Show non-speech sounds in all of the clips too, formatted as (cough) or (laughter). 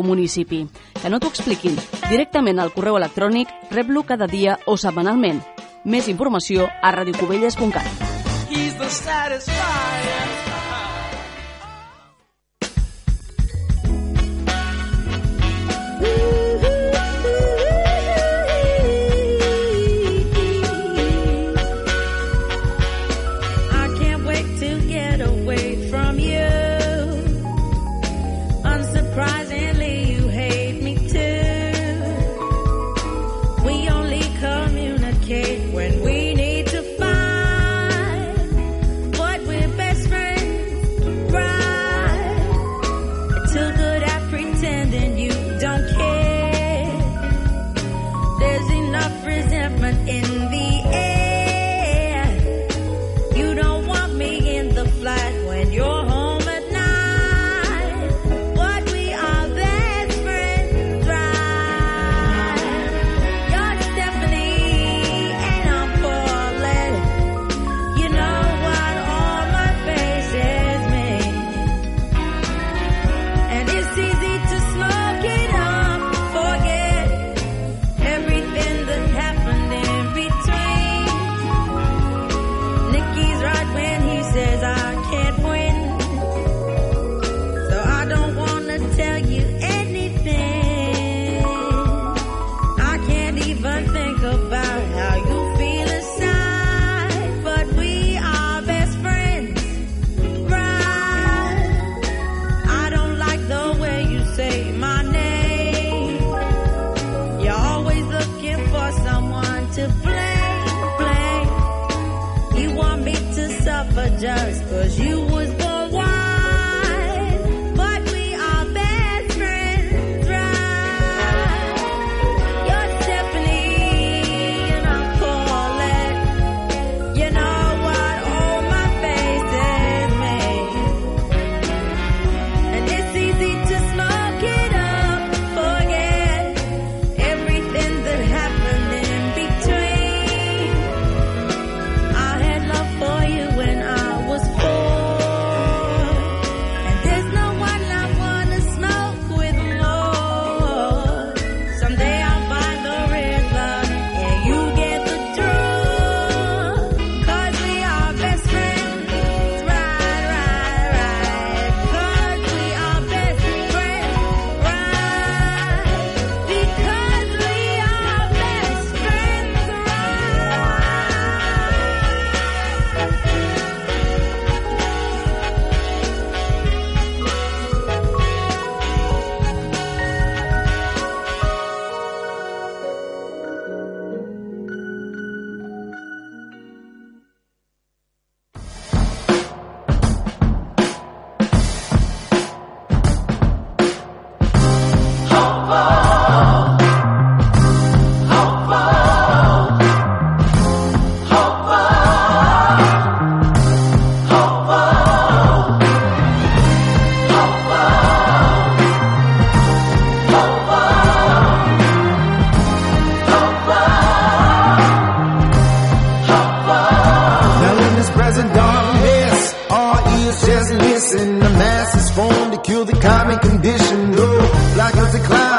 municipi. Que no t'ho expliquin. Directament al correu electrònic, rep-lo cada dia o setmanalment. Més informació a radiocubelles.cat. He's the satisfier.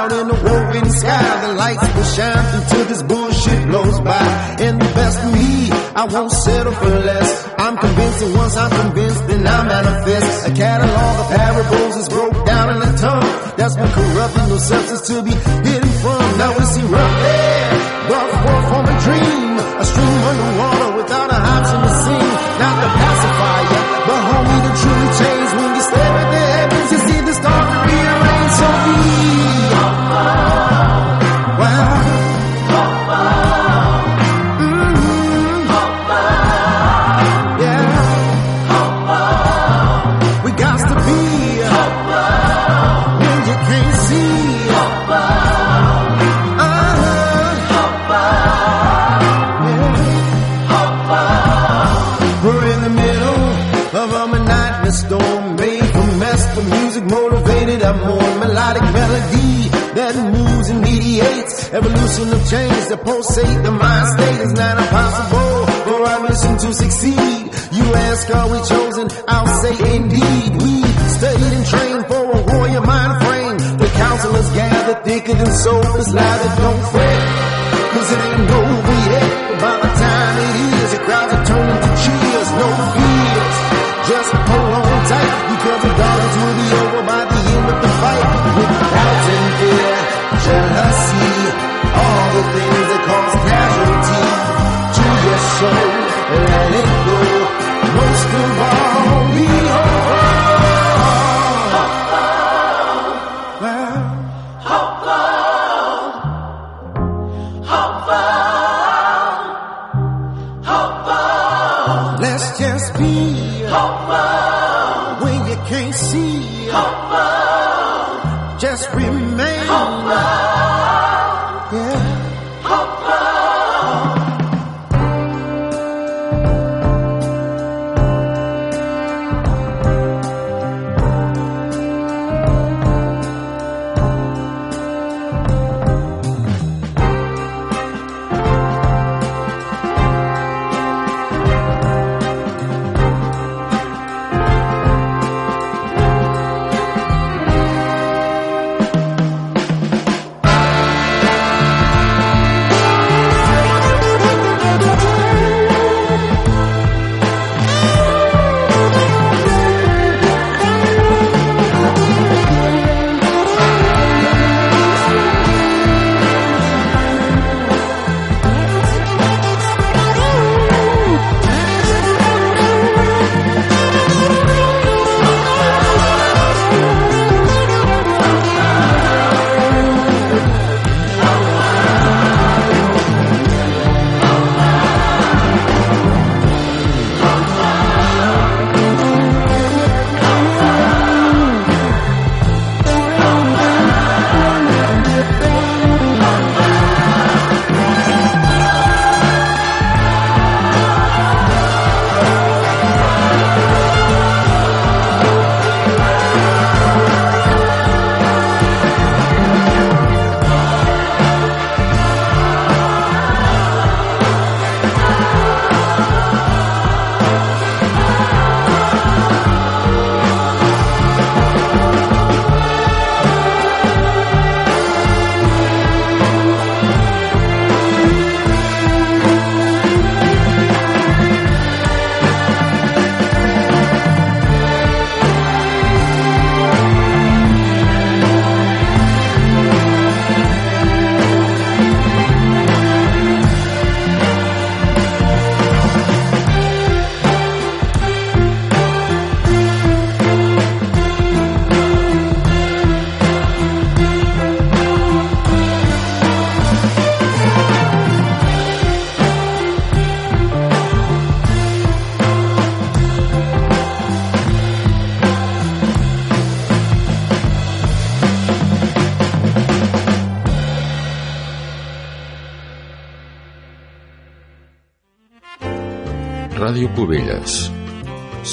out in the woven sky. The lights will shine until this bullshit blows by. And the best of me, I won't settle for less. I'm convinced, and once I'm convinced, then I manifest. A catalog of parables is broke down in a tongue. That's been corrupting no substance to be hidden from. Now we see rough air. Evolution of change the pulsate the mind state is not impossible for our mission to succeed. You ask, are we chosen? I'll say indeed. We studied and trained for a warrior mind frame. The counselors gather thicker than soldiers. Now that don't fret. Cause it ain't over yet. By the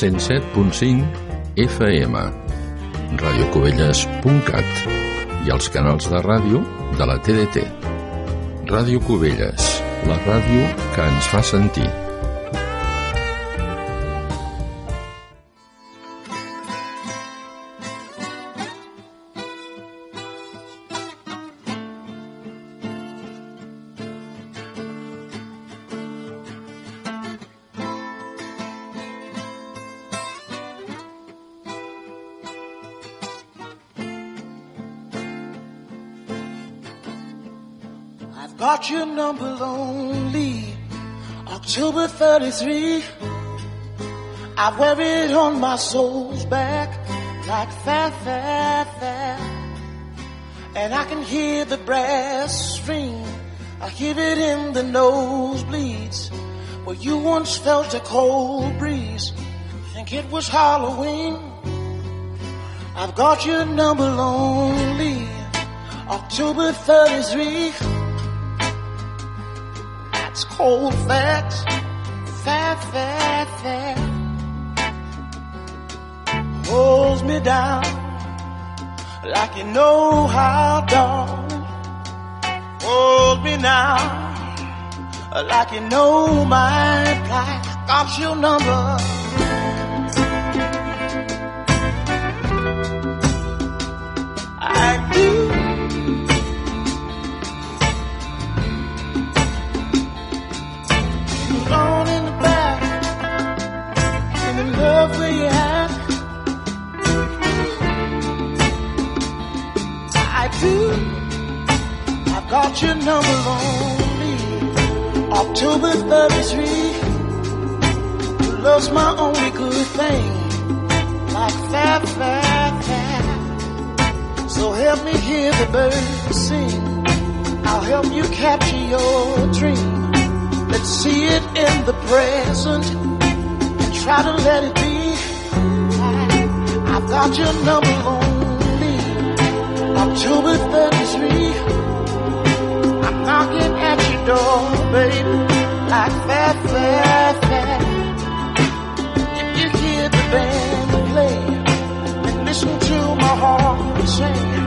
107.5 FM radiocubelles.cat i els canals de ràdio de la TDT Ràdio Cubelles la ràdio que ens fa sentir October 33. I wear it on my soul's back like fat, fat, fat. And I can hear the brass ring. I hear it in the nosebleeds. Where you once felt a cold breeze. Think it was Halloween. I've got your number lonely. October 33 That's cold facts, fat, fat, fat, holds me down like you know how, darling. Hold me now like you know my plight. Got your number. Got your number only. October 33. Love's my only good thing. Like that, that, that. So help me hear the birds sing. I'll help you capture your dream. Let's see it in the present and try to let it be. I've got your number only. October 33. Knocking at your door, baby. Like that, that. If you hear the band play and listen to my heart sing,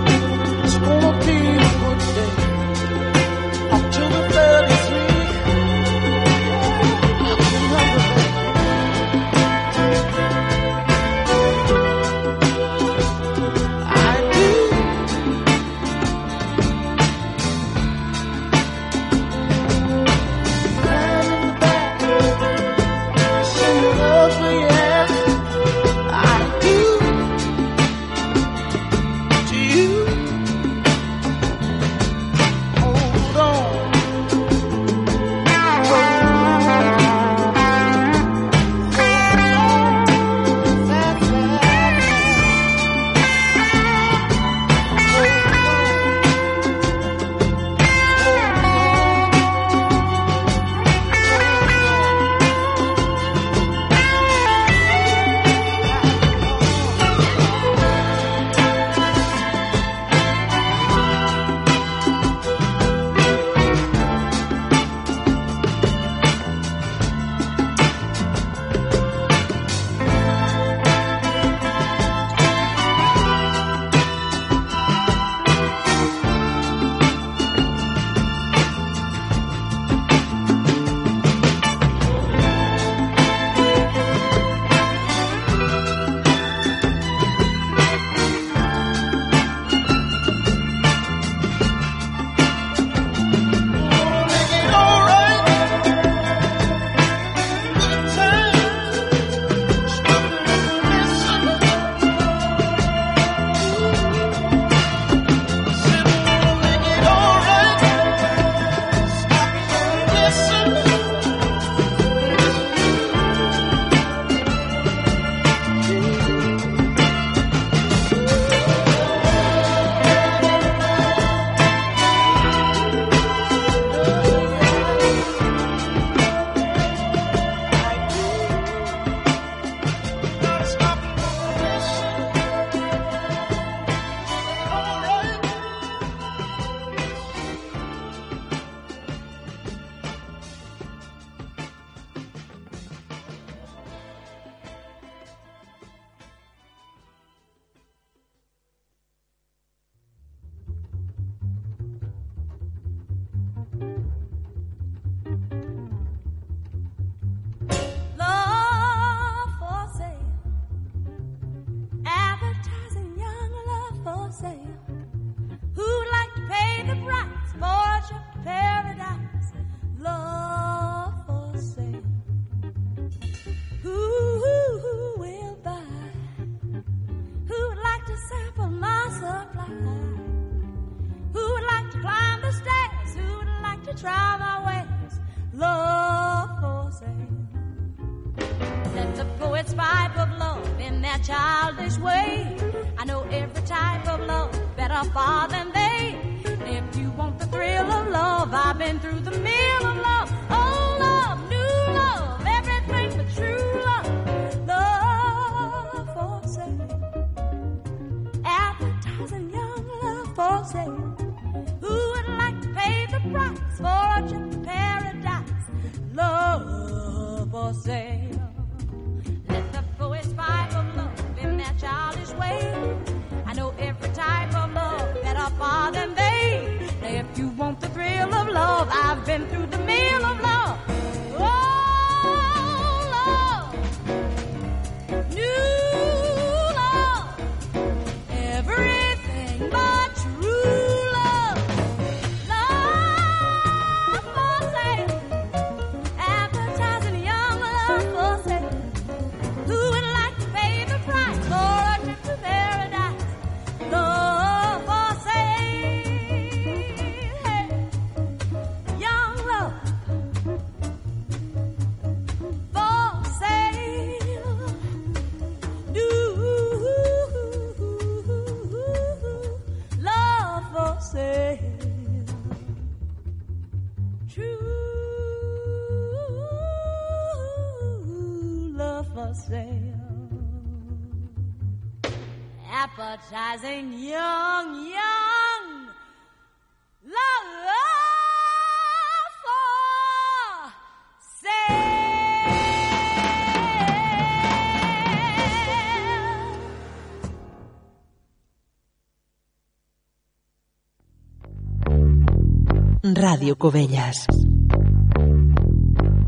Radio Cubelles.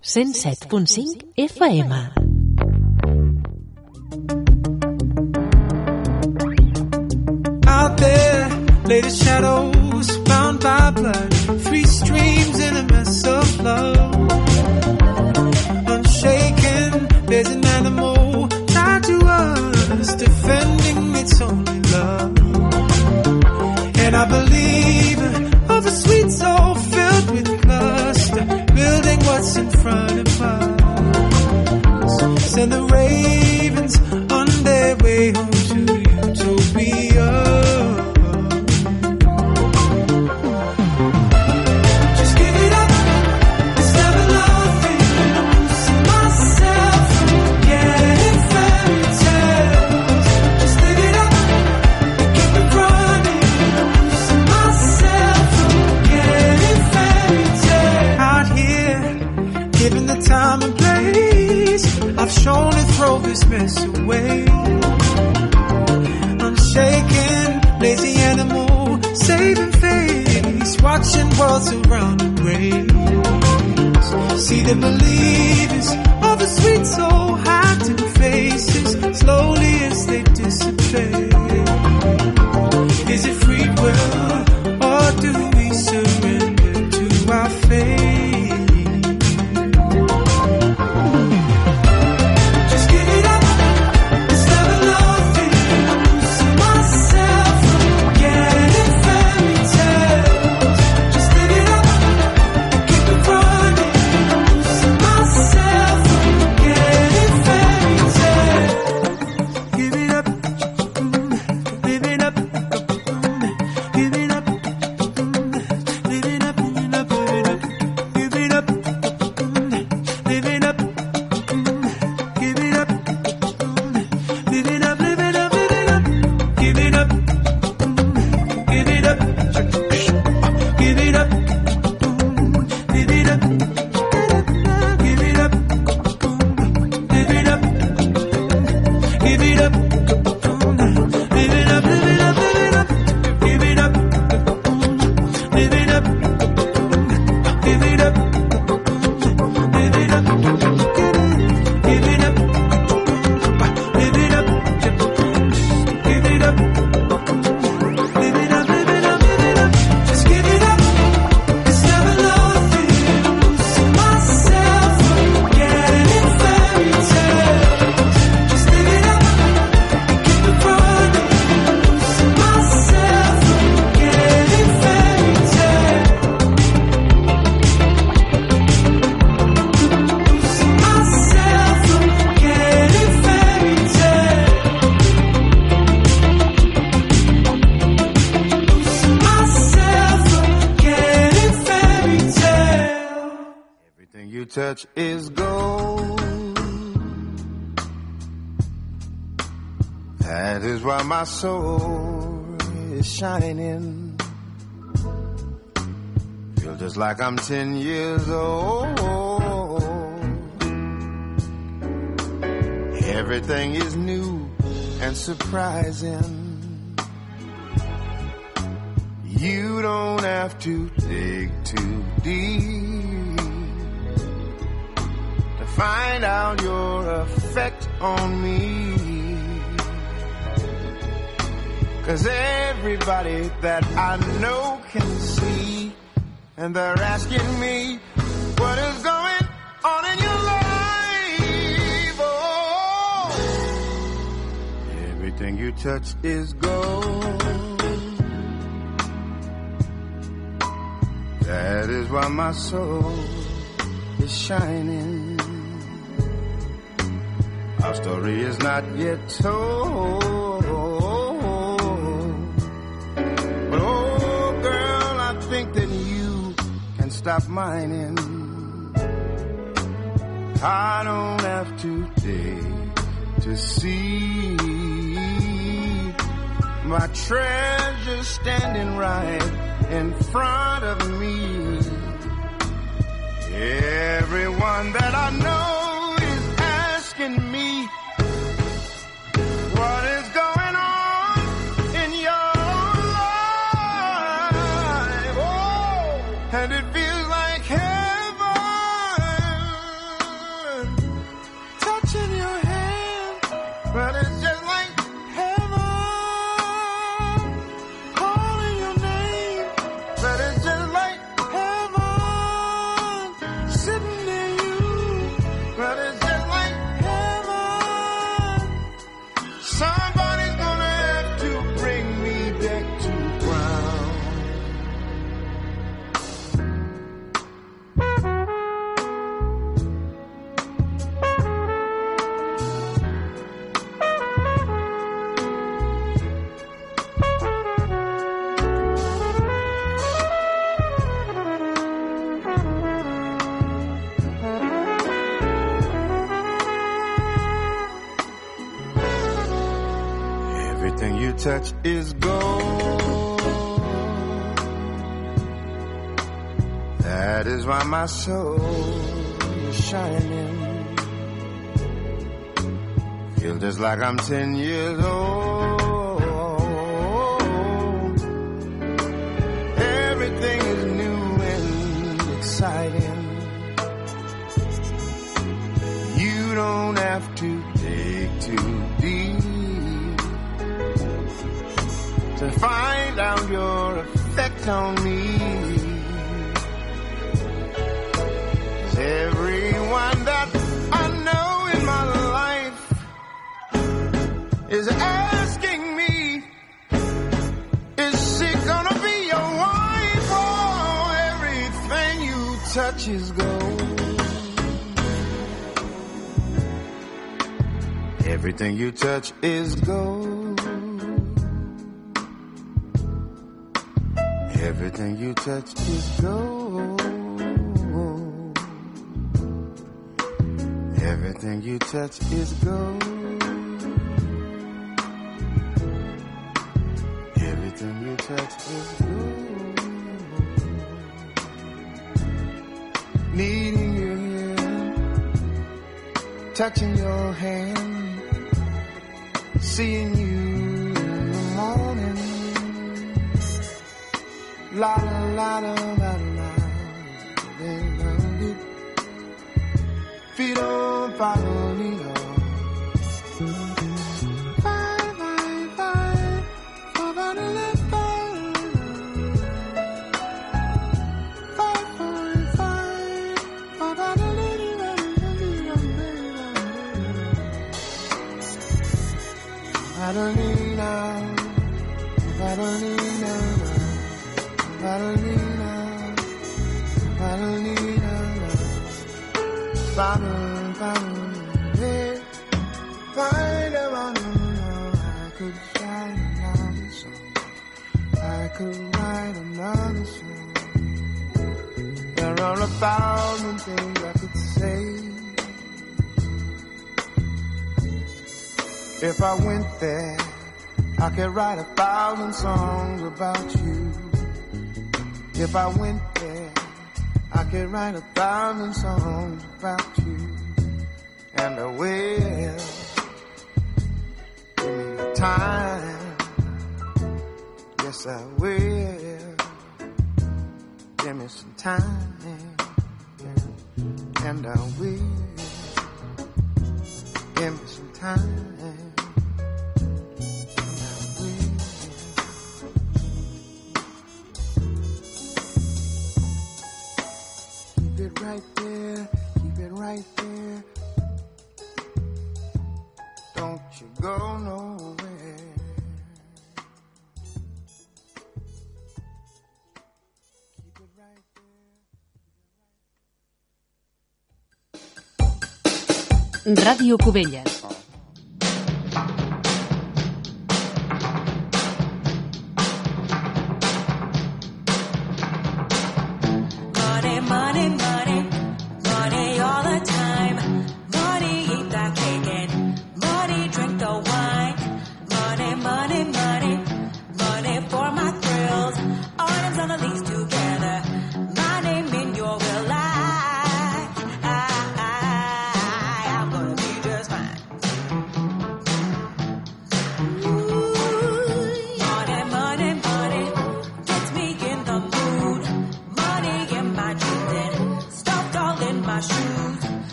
107.5 FM. The shadows bound by blood. Three streams in a mess of love. Unshaken, there's an animal tied to us, defending its only love. And I believe of a sweet soul filled with cluster, building what's in front of See the believers like I'm ten years old. Everything is new and surprising. You don't have to dig too deep to find out your effect on me. Cause everybody that I know can see and they're asking me what is going on in your life. Oh, everything you touch is gold. That is why my soul is shining. Our story is not yet told. Stop mining. I don't have to dig to see my treasure standing right in front of me. Everyone that I know Is gold. That is why my soul is shining. Feel just like I'm ten years old. Find out your effect on me. everyone that I know in my life is asking me, is she gonna be your wife? Oh, everything you touch is gold. Everything you touch is gold. Everything you touch is gold. Everything you touch is gold. Everything you touch is gold. Needing you here, touching your hand, seeing you La la la la la la. Fido palomino. Bye Bottom, I could write another song. I could write another song. There are a thousand things I could say. If I went there, I could write a thousand songs about you. If I went I could write a thousand songs about you. And I will. Give me the time. Yes, I will. Give me some time. And I will. Give me some time. Ràdio Cubelles.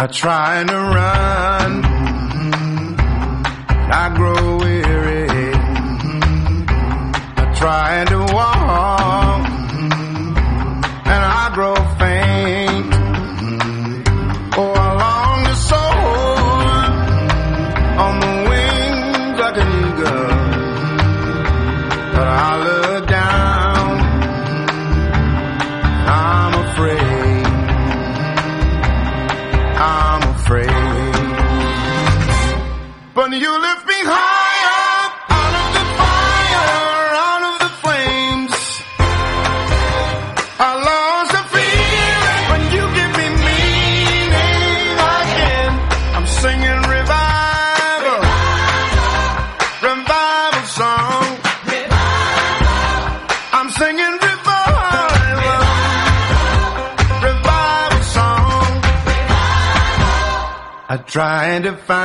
I'm trying to run. to found.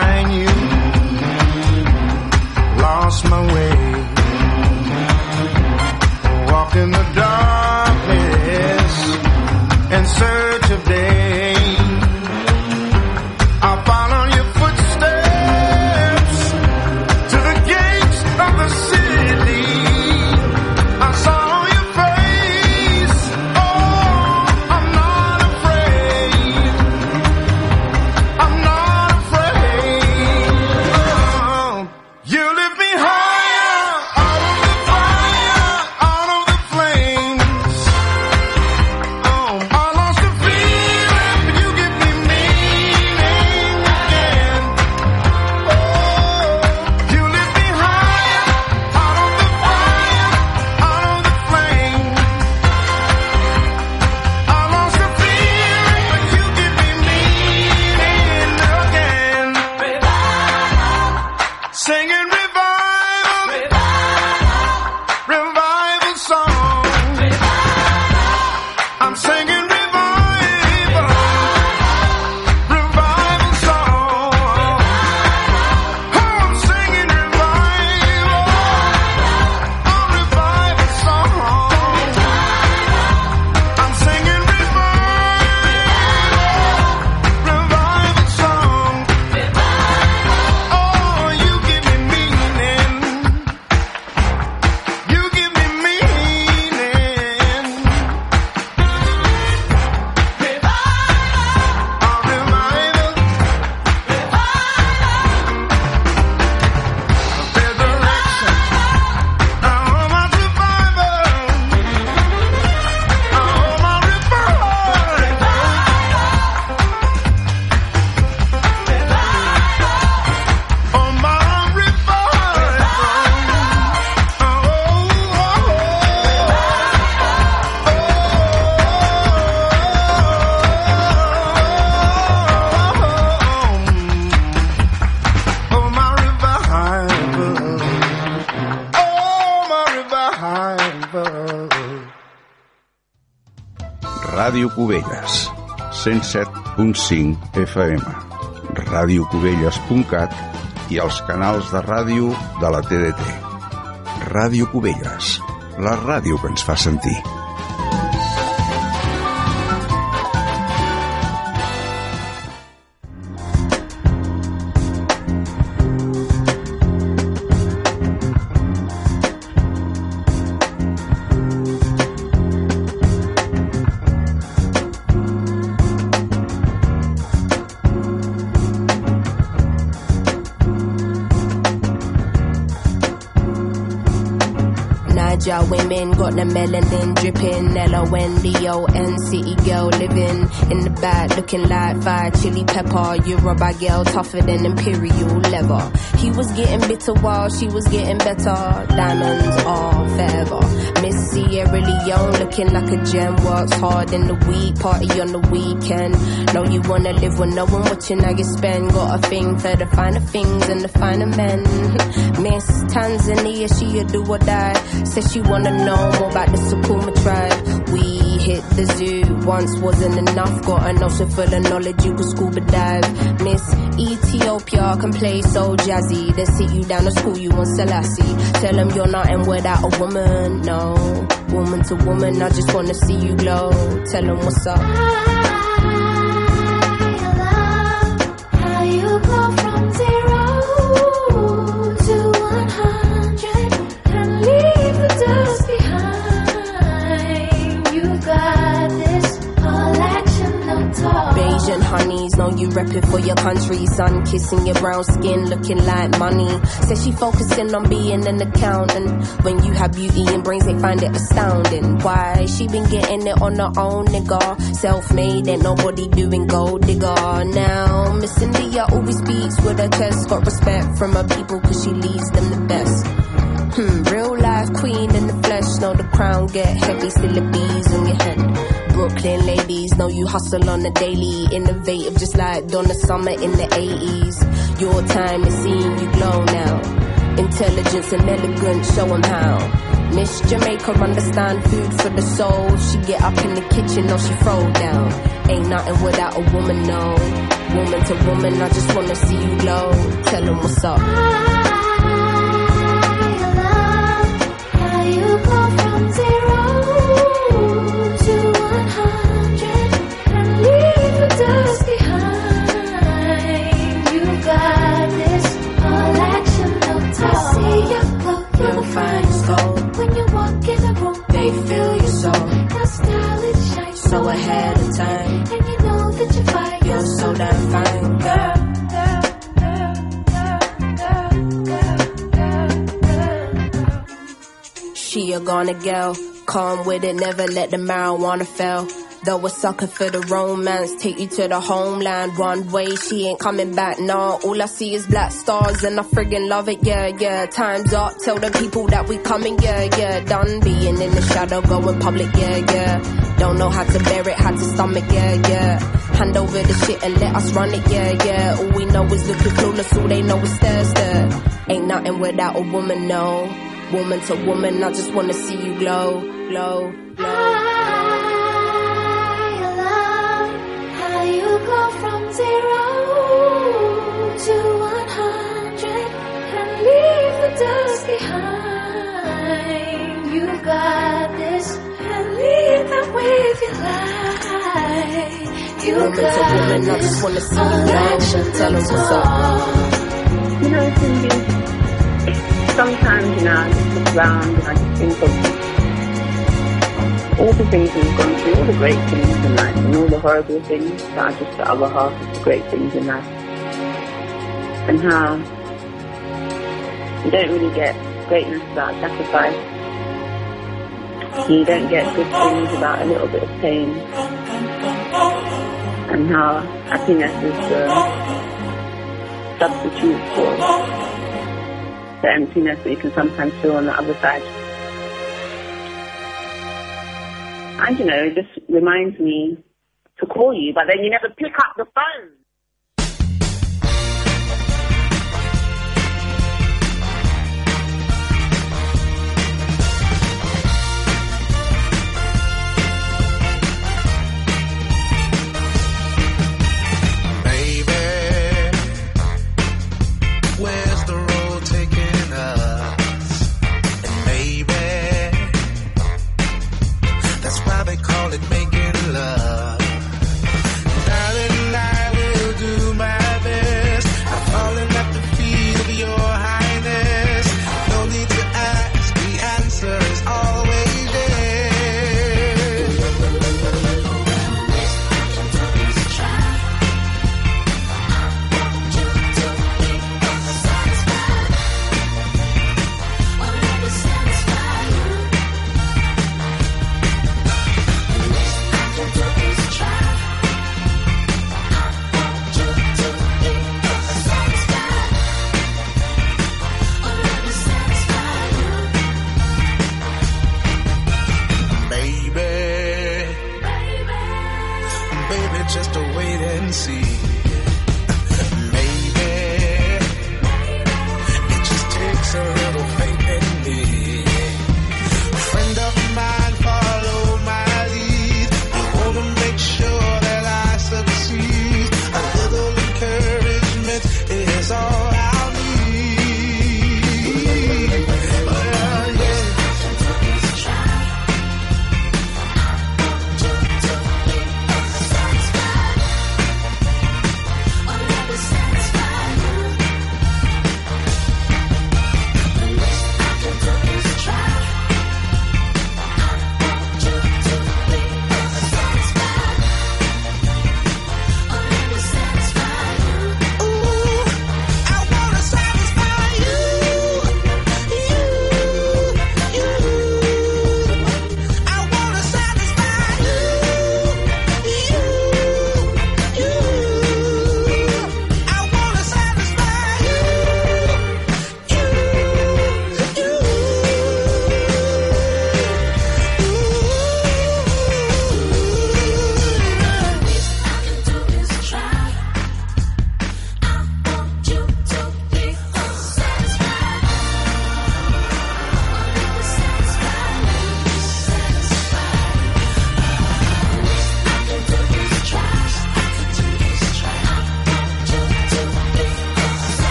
Cubelles, 107.5 FM, radiocubelles.cat i els canals de ràdio de la TDT. Ràdio Cubelles, la ràdio que ens fa sentir. Got the melanin dripping. L-O-N-D-O-N city girl living in the back looking like fire chili pepper. You rubber girl tougher than imperial leather. He was getting bitter while she was getting better. Diamonds are forever. Miss Sierra Leone looking like a gem. Works hard in the week, party on the weekend. Know you wanna live with no one watching how you spend. Got a thing for the finer things and the finer men. (laughs) Miss Tanzania, she a do or die. Says she wanna know more about the Sukuma tribe. We hit the zoo once wasn't enough. Got an ocean full of knowledge, you could scuba dive. Miss Ethiopia can play so jazzy. They sit you down to school, you want Selassie. Tell them you're nothing without a woman, no. Woman to woman, I just wanna see you glow. Tell them what's up. For your country. son. kissing your brown skin, looking like money. Says she focusing on being an accountant. When you have beauty and brains, they find it astounding. Why? She been getting it on her own, nigga. Self made, ain't nobody doing gold digger. Now, Miss India always speaks with her chest. Got respect from her people, cause she leads them the best. Hmm, real life queen in the flesh. Know the crown get heavy, still bees on your head. Brooklyn ladies know you hustle on the daily, innovative just like Donna Summer in the 80s. Your time is seeing you glow now. Intelligence and elegance, show 'em how. Miss Jamaica understand food for the soul. She get up in the kitchen, or she throw down. Ain't nothing without a woman, no. Woman to woman, I just wanna see you glow. Tell 'em what's up. I love how you go from zero. So ahead of time. And you know that you're fine. You're so damn fine, girl. She a gonna girl, calm with it, never let the marijuana fail. Though a sucker for the romance, take you to the homeland. One way, she ain't coming back, nah. All I see is black stars and I friggin' love it, yeah, yeah. Time's up, tell the people that we coming, yeah, yeah. Done being in the shadow, going public, yeah, yeah. Don't know how to bear it, how to stomach, yeah, yeah. Hand over the shit and let us run it, yeah, yeah. All we know is looking clueless, all they know is stairs there. Ain't nothing without a woman, no. Woman to woman, I just wanna see you glow, glow, glow. Zero to one hundred and leave the dust behind. You got this and lead them with your life. You woman got to woman, I just wanna see you action. Tell them what's up. You know, Cindy, sometimes, you know, I just look around and I just think of all the things we've gone through, all the great things in life, and all the horrible things that are just the other half of the great things in life. And how you don't really get greatness without sacrifice. You don't get good things without a little bit of pain. And how happiness is the substitute for the emptiness that you can sometimes feel on the other side. And you know, it just reminds me to call you, but then you never pick up the phone.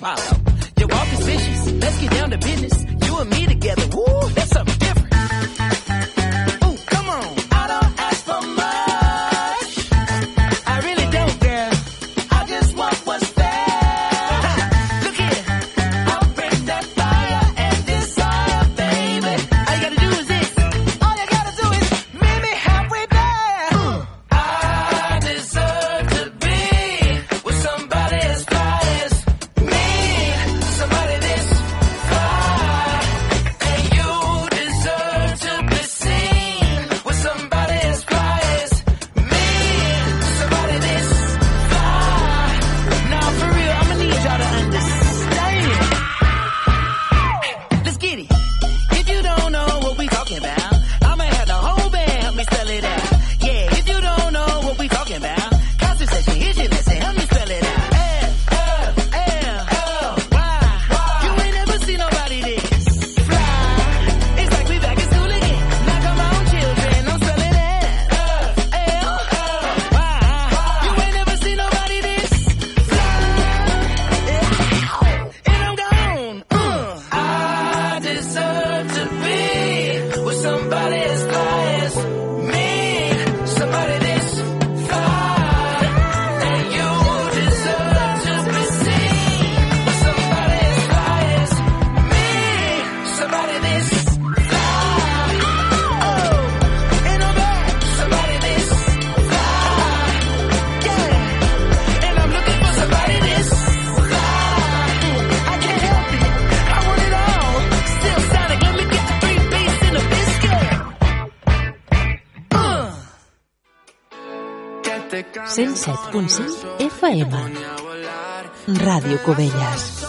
You 107.5 FM. Ràdio Cubelles.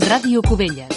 Ràdio Cubelles.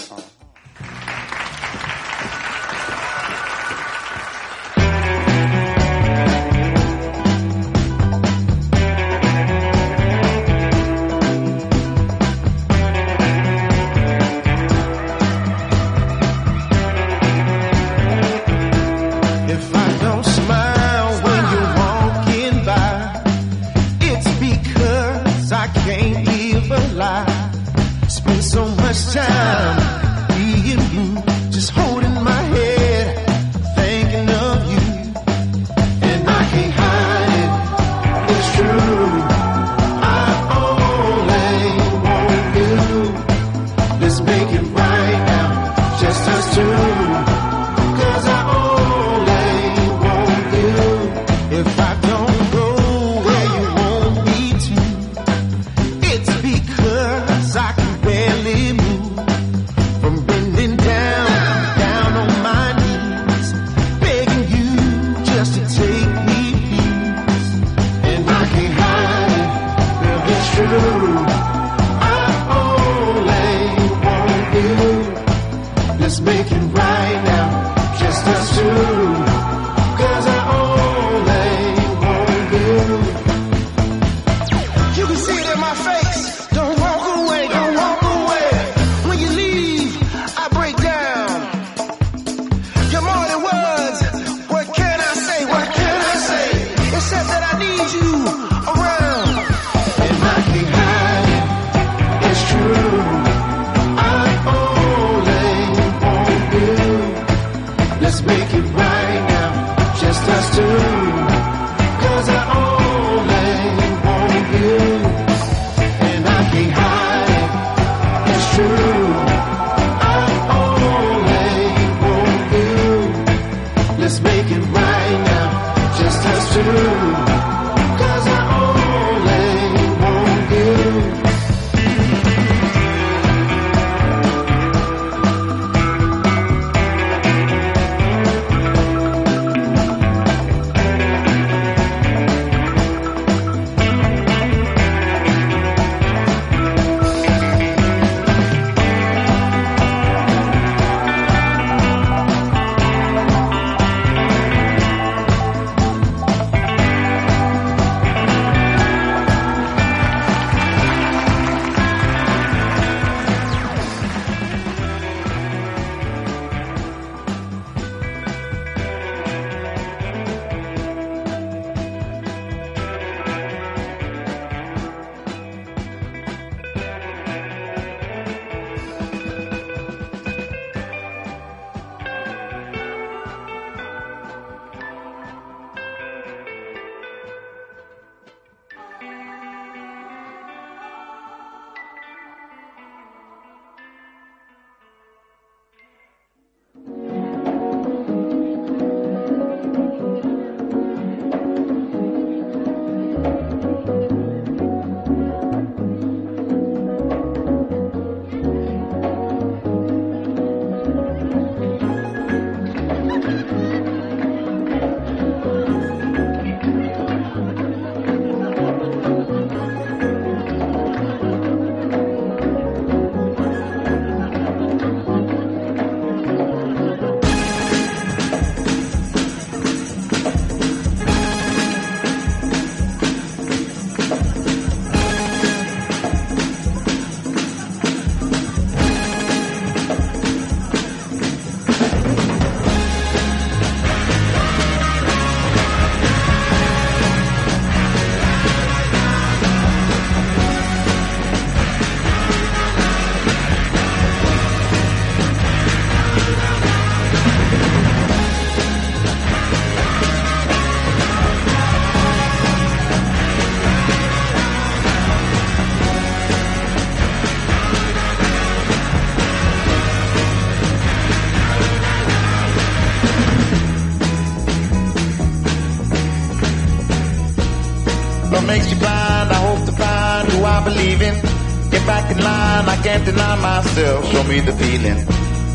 Myself. Show me the feeling.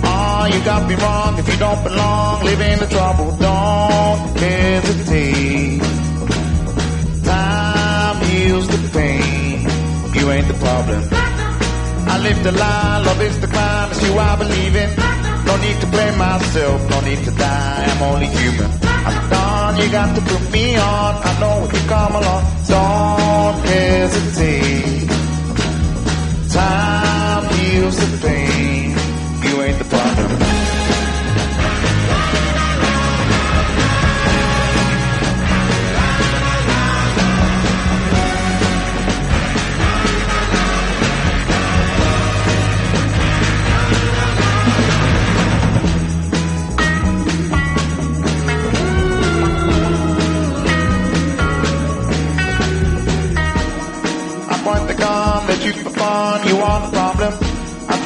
Oh, you got me wrong. If you don't belong, live in the trouble. Don't hesitate. Time heals the pain. You ain't the problem. I live the lie, love is the crime, it's you I believe in. No need to blame myself, no need to die, I'm only human. I'm gone, you got to put me on, I know when you come along, don't hesitate. Time heals the pain, you ain't the problem.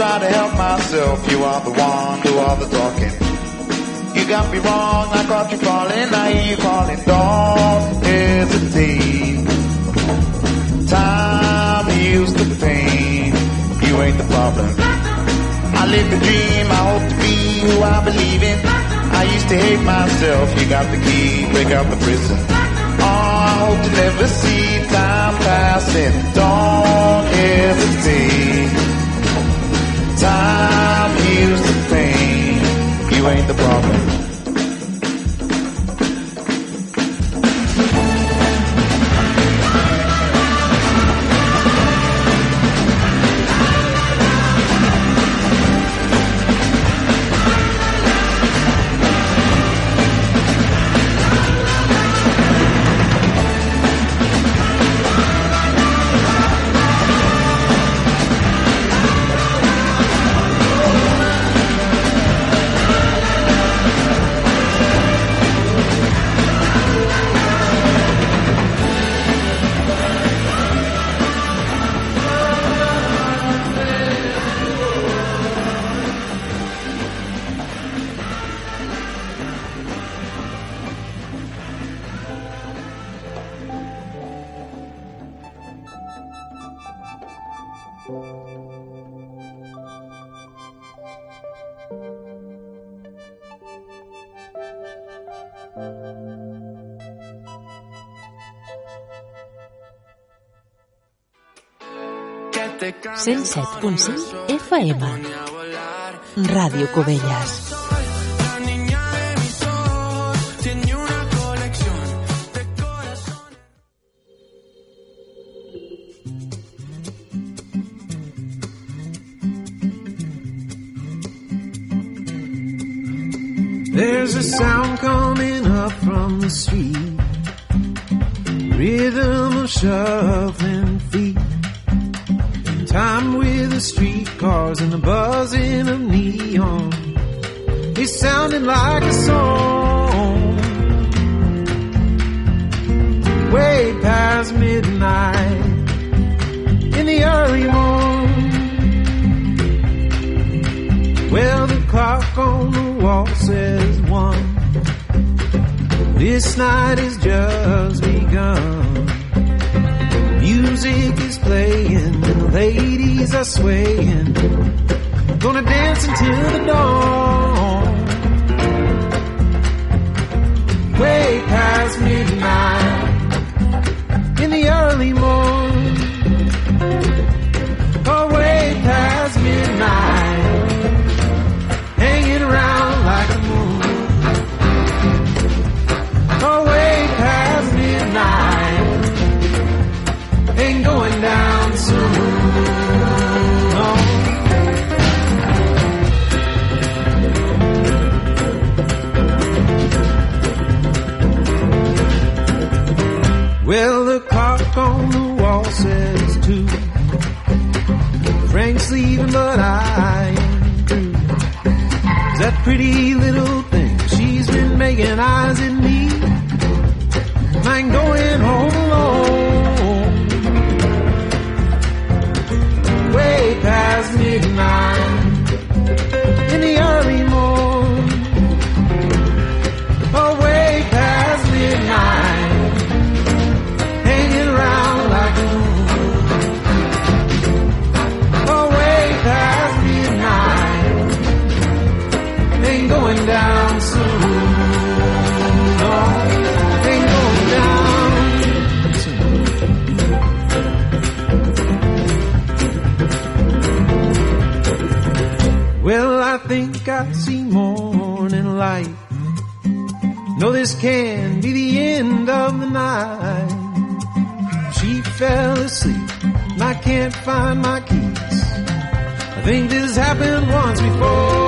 Try to help myself, you are the one, do all the talking. You got me wrong, I caught you falling, I hear you calling, don't hesitate. Time heals the pain, you ain't the problem. I live the dream, I hope to be who I believe in. I used to hate myself, you got the key, break out the prison. Oh, I hope to never see time passing. Don't hesitate. Time heals the pain. You ain't the problem. FM. Ràdio Cubelles. There's a sound coming up from the street, rhythm of shuffling time with the streetcars and the buzzing of neon. It sounded like a song. Way past midnight in the early morning. Well, the clock on the wall says one. This night has just begun. Music is playing and the ladies are swaying. Gonna dance until the dawn. Way past midnight in the early morning. this can be the end of the night. She fell asleep and I can't find my keys. I think this happened once before.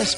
Thomas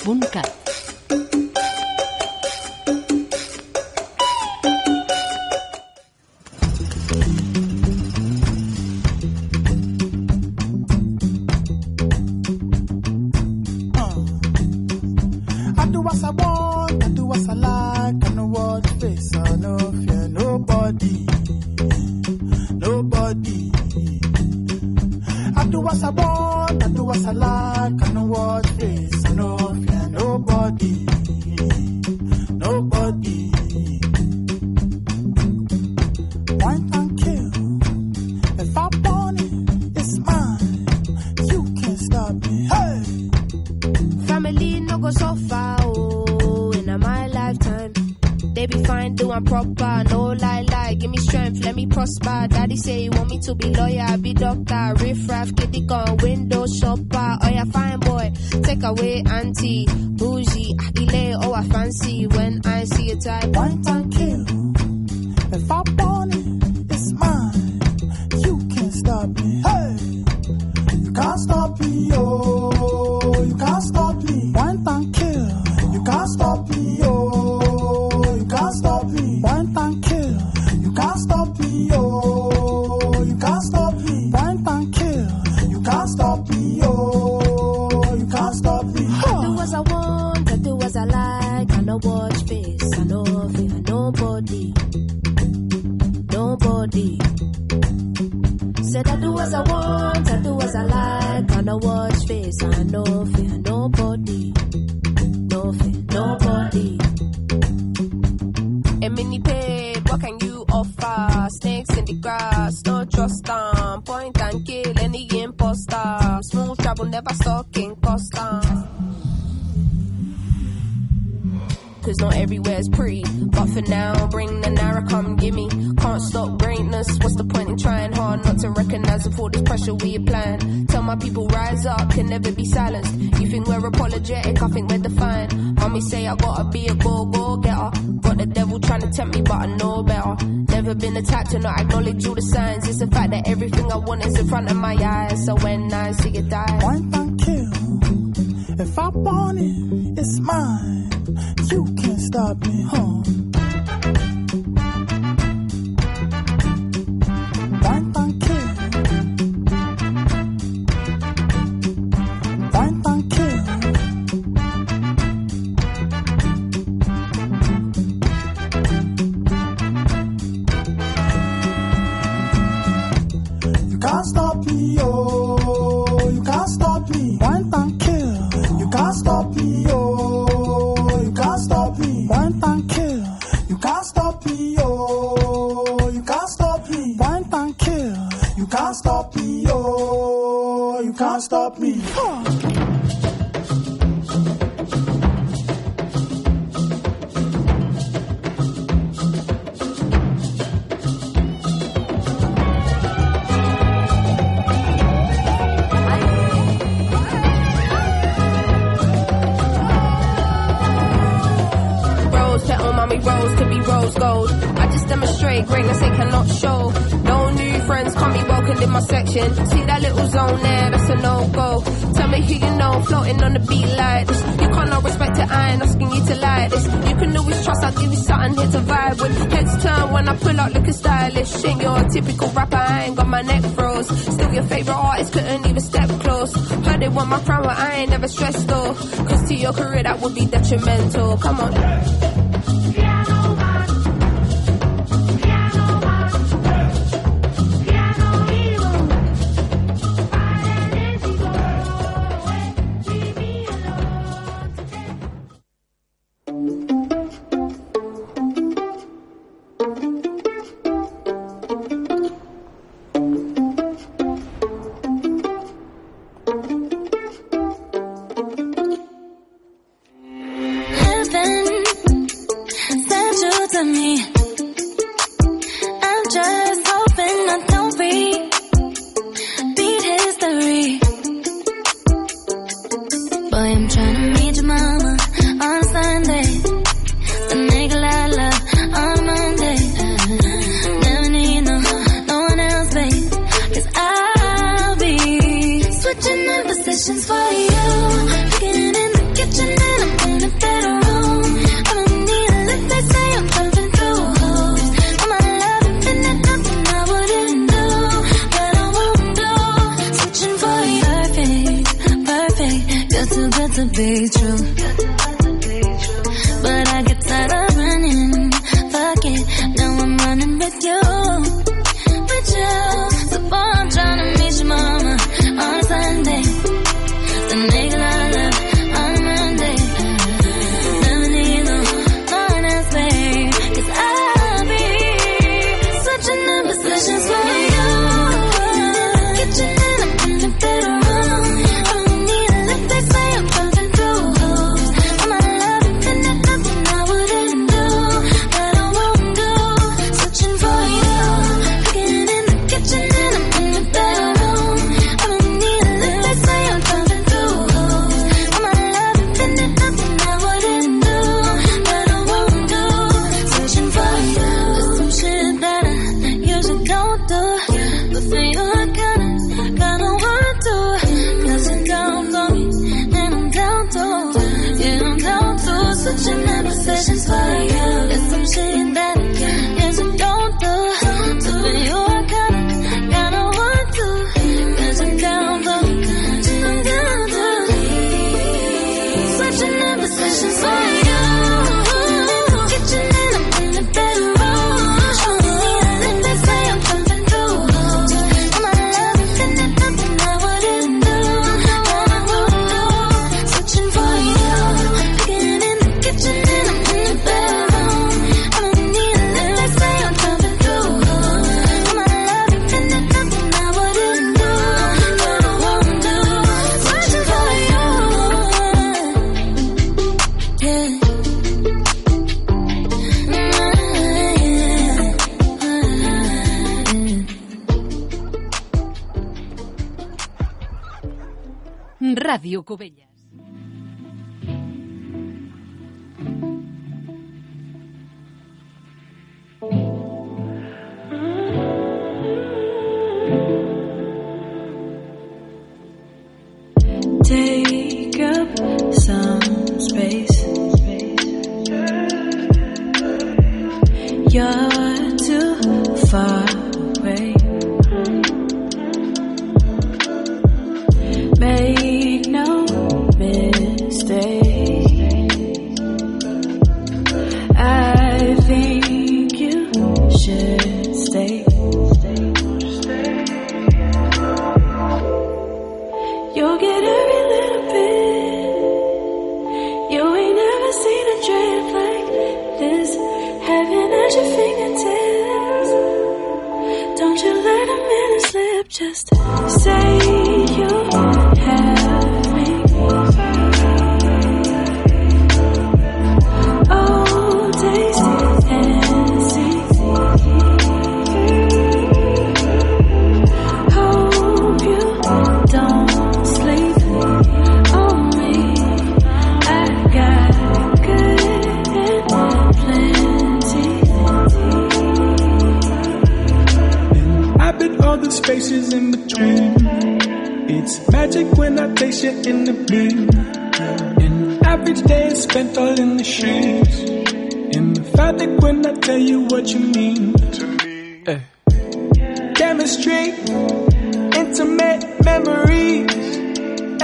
Cubella. in the sheets. In the fabric when I tell you what you mean to me. Hey. Chemistry, intimate memories.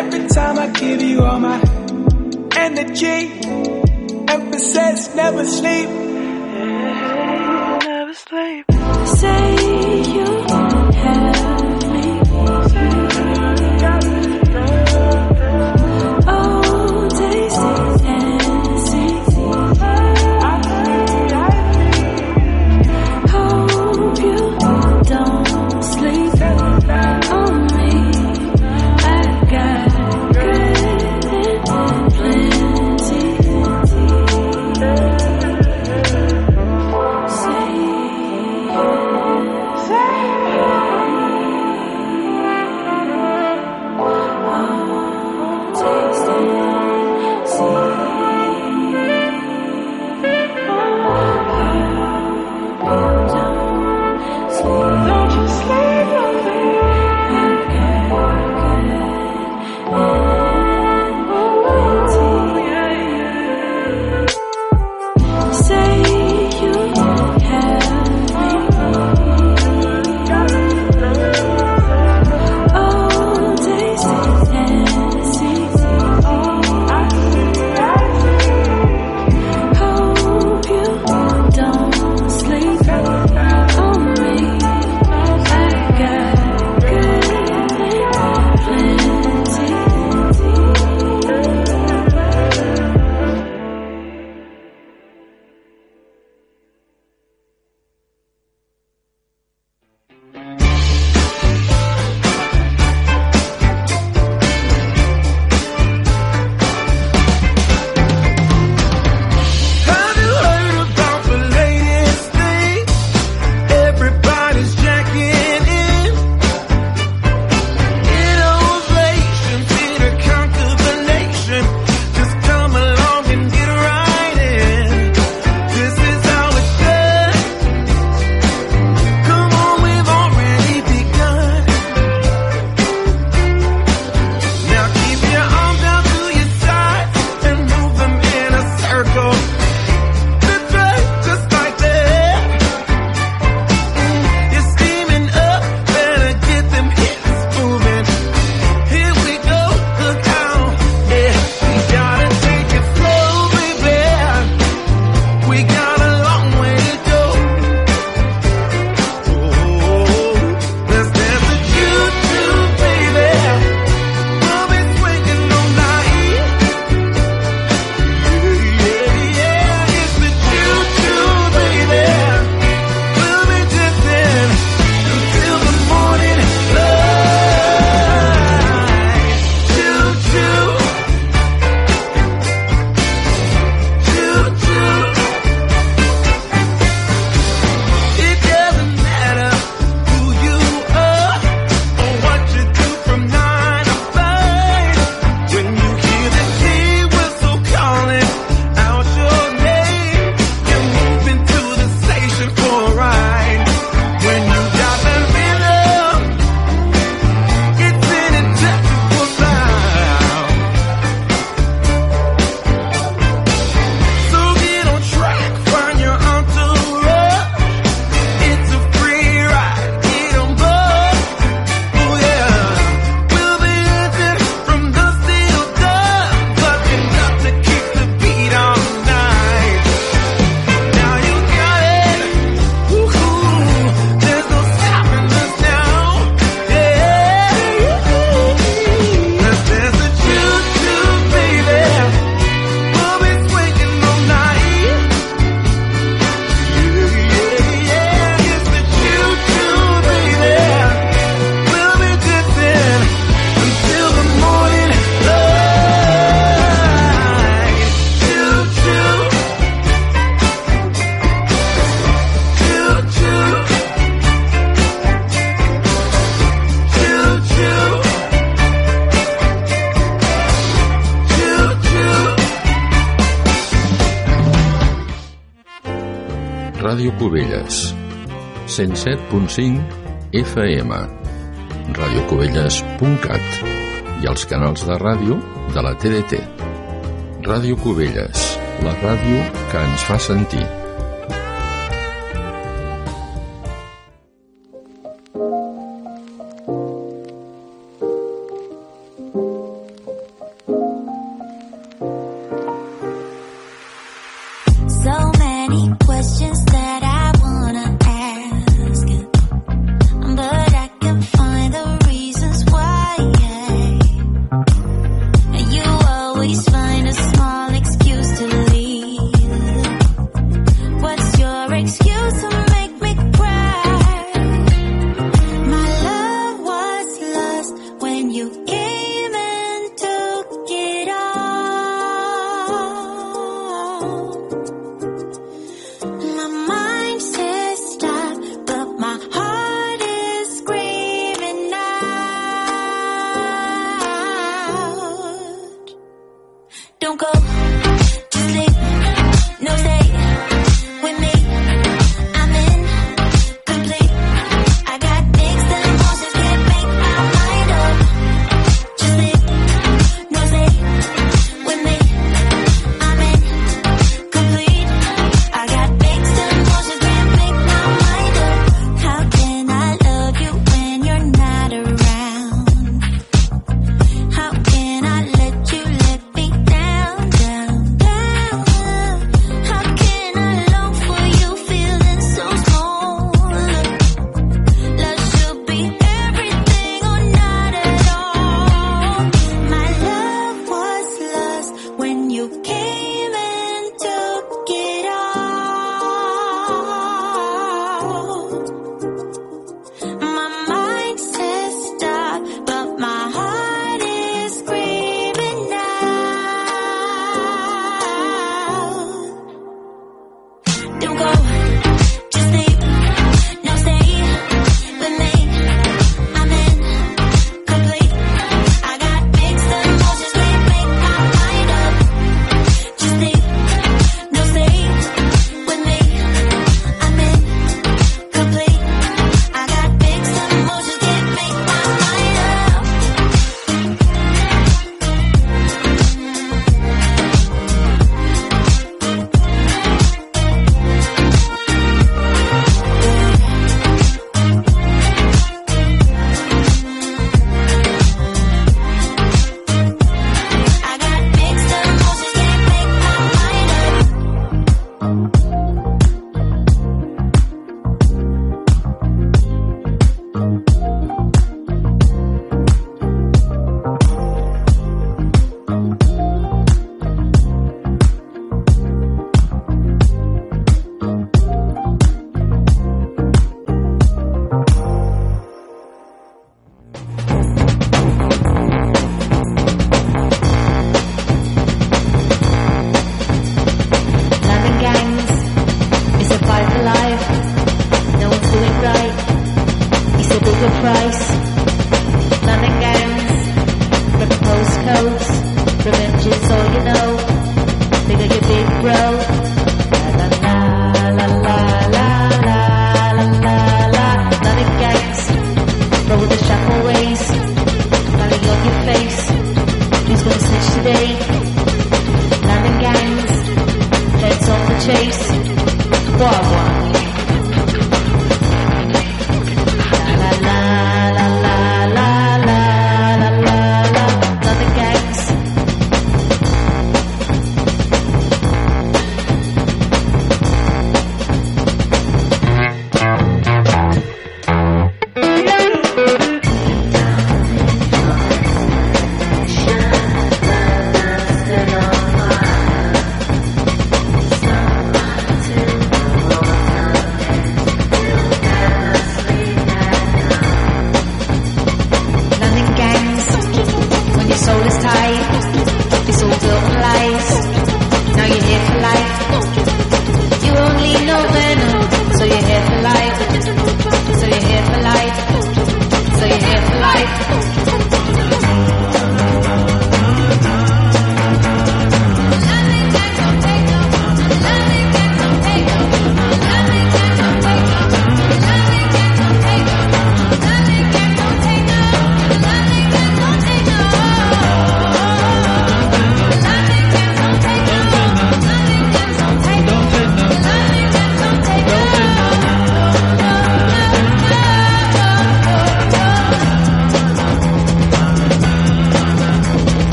Every time I give you all my energy, emphasis, never sleep. Never sleep. Say you have. 107.5 FM, radiocubelles.cat i els canals de ràdio de la TDT. Ràdio Cubelles, la ràdio que ens fa sentir.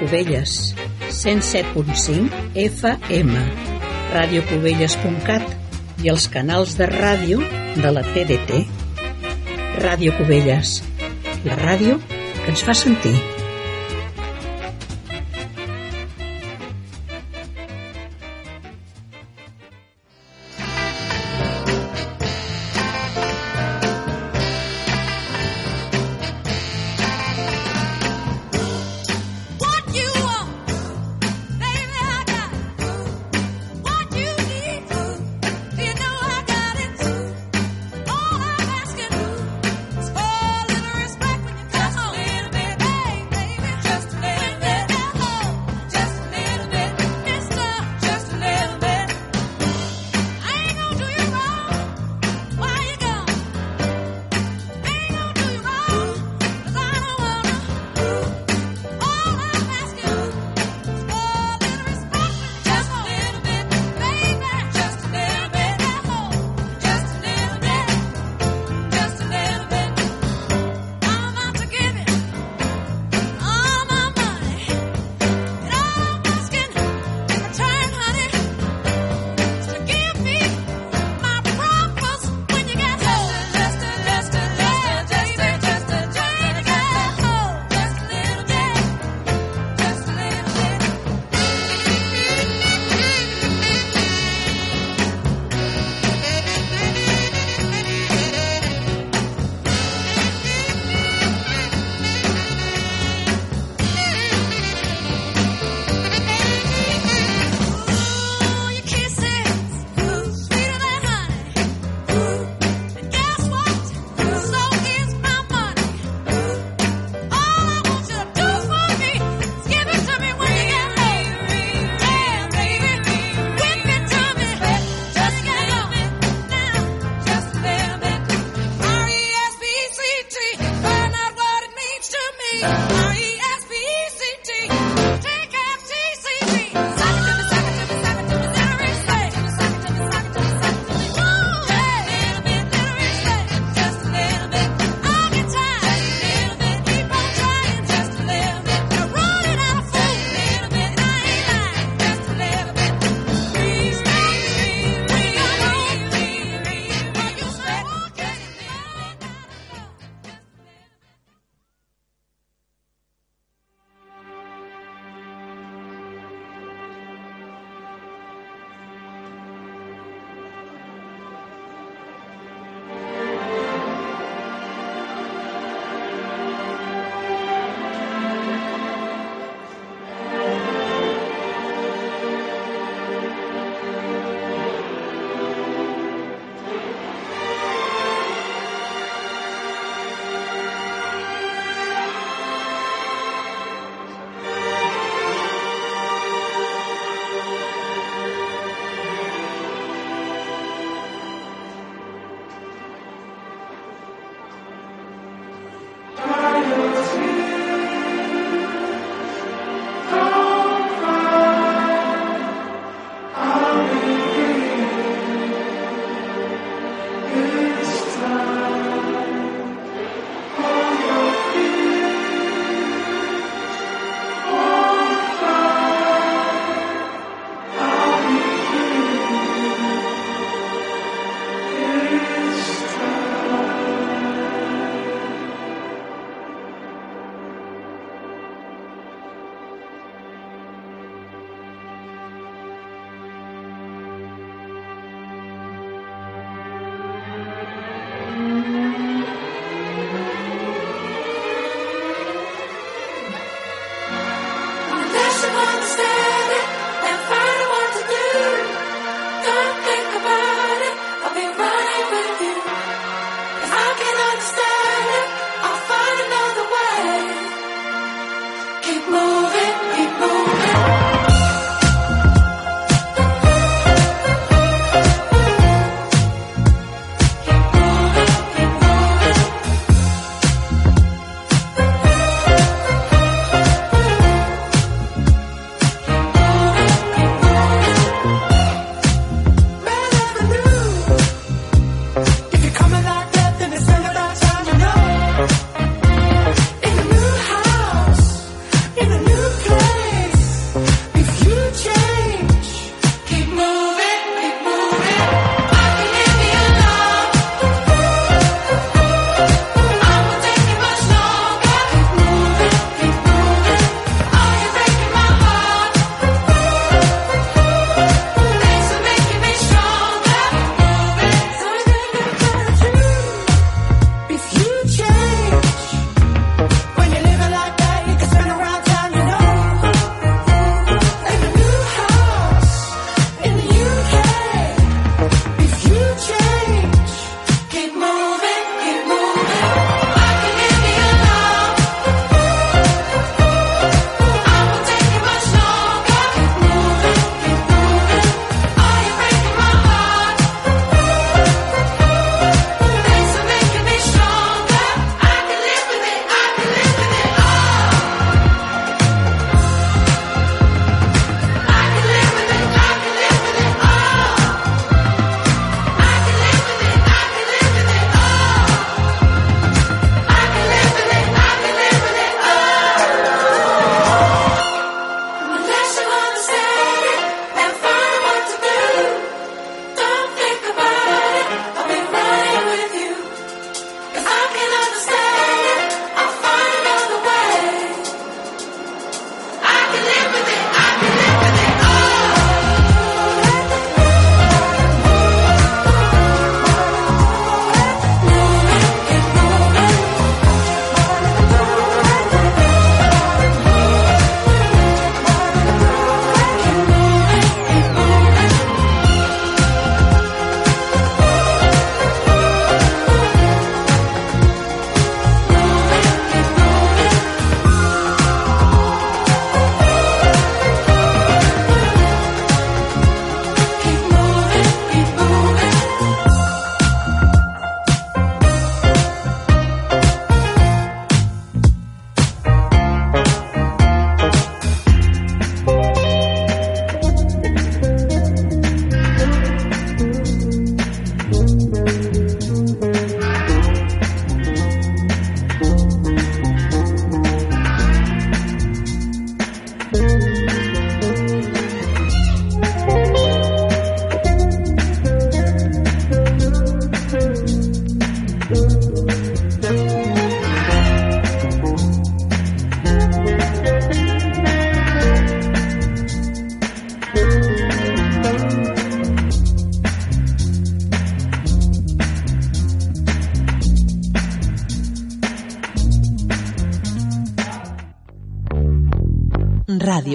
Cubelles, 107.5 FM, radiocubelles.cat i els canals de ràdio de la TDT. Ràdio Cubelles, la ràdio que ens fa sentir.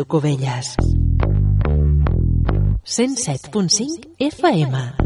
Ràdio Covelles. 107.5 FM.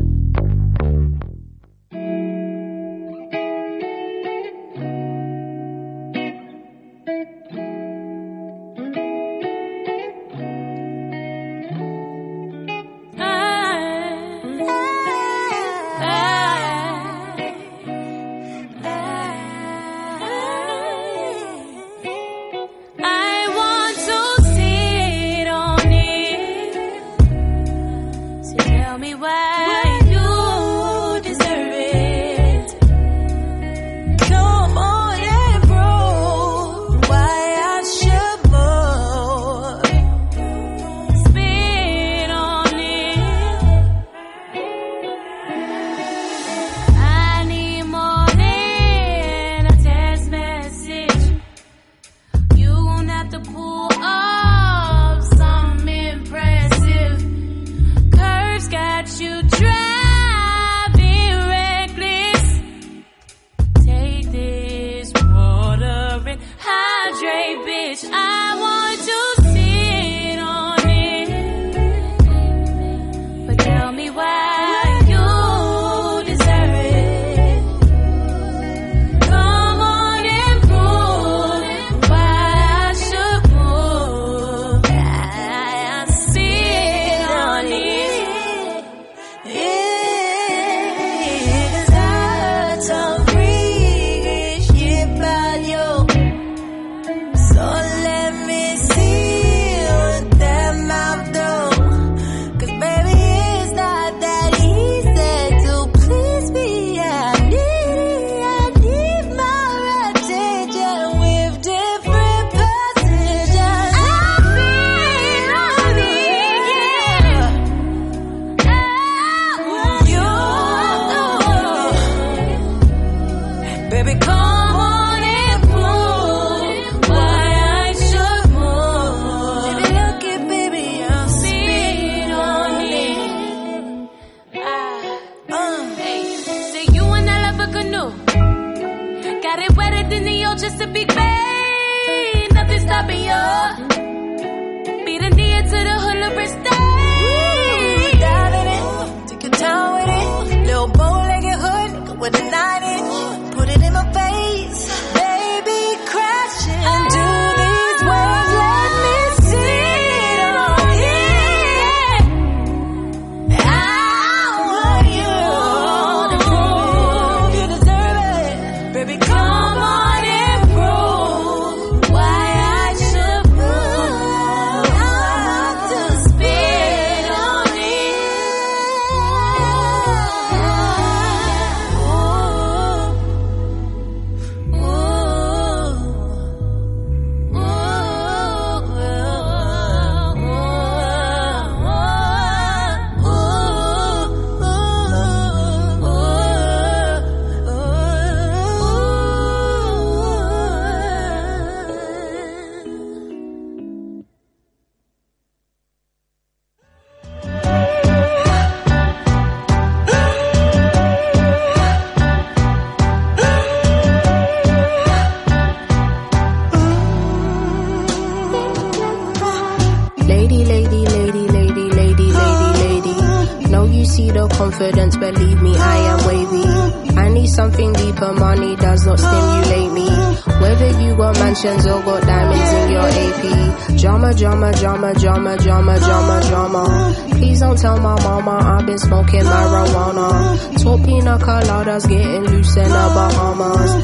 mentions, you'll diamonds in your AP. Drama, drama, drama, drama, drama, drama, drama. Please don't tell my mama I've been smoking marijuana. Tall coladas, getting loose in the Bahamas.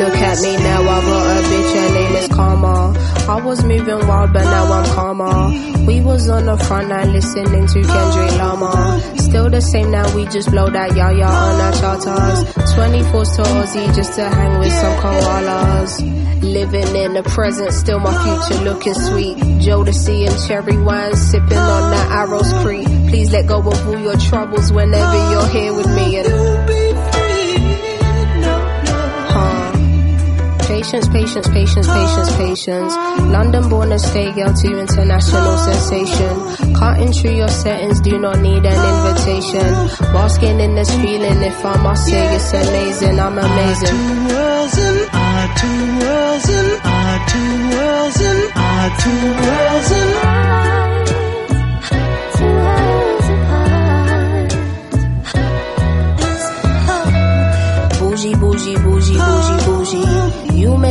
Look at me now, I got a bitch, her name is Karma. I was moving wild, but now I'm calmer. We was on the front line listening to Kendrick Lamar. Still the same now, we just blow that yaya on our charters. 24s to Aussie just to hang with some koalas. Living in the present, still my future looking sweet. Jodeci and cherry wine, sipping on that Arrows Creek. Please let go of all your troubles whenever you're here with me. And Patience, patience, patience, patience, patience. London born and stay girl to international sensation. Cutting through your settings, do not need an invitation. Basking in this feeling, if I must say, it's amazing, I'm amazing. Our two worlds and our two worlds and our two worlds and our two worlds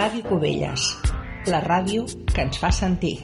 Ràdio Cubelles, la ràdio que ens fa sentir.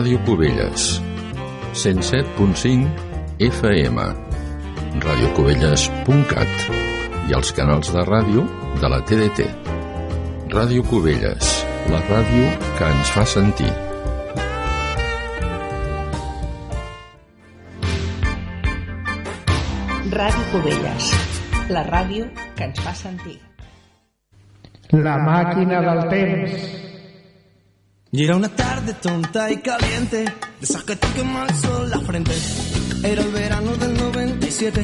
Ràdio Cubelles 107.5 FM radiocubelles.cat i els canals de ràdio de la TDT. Ràdio Cubelles, la ràdio que ens fa sentir. Ràdio Cubelles, la ràdio que ens fa sentir. La màquina del temps. Gira una taula tonta y caliente, de esas que te quema el la frente. Era el verano del 97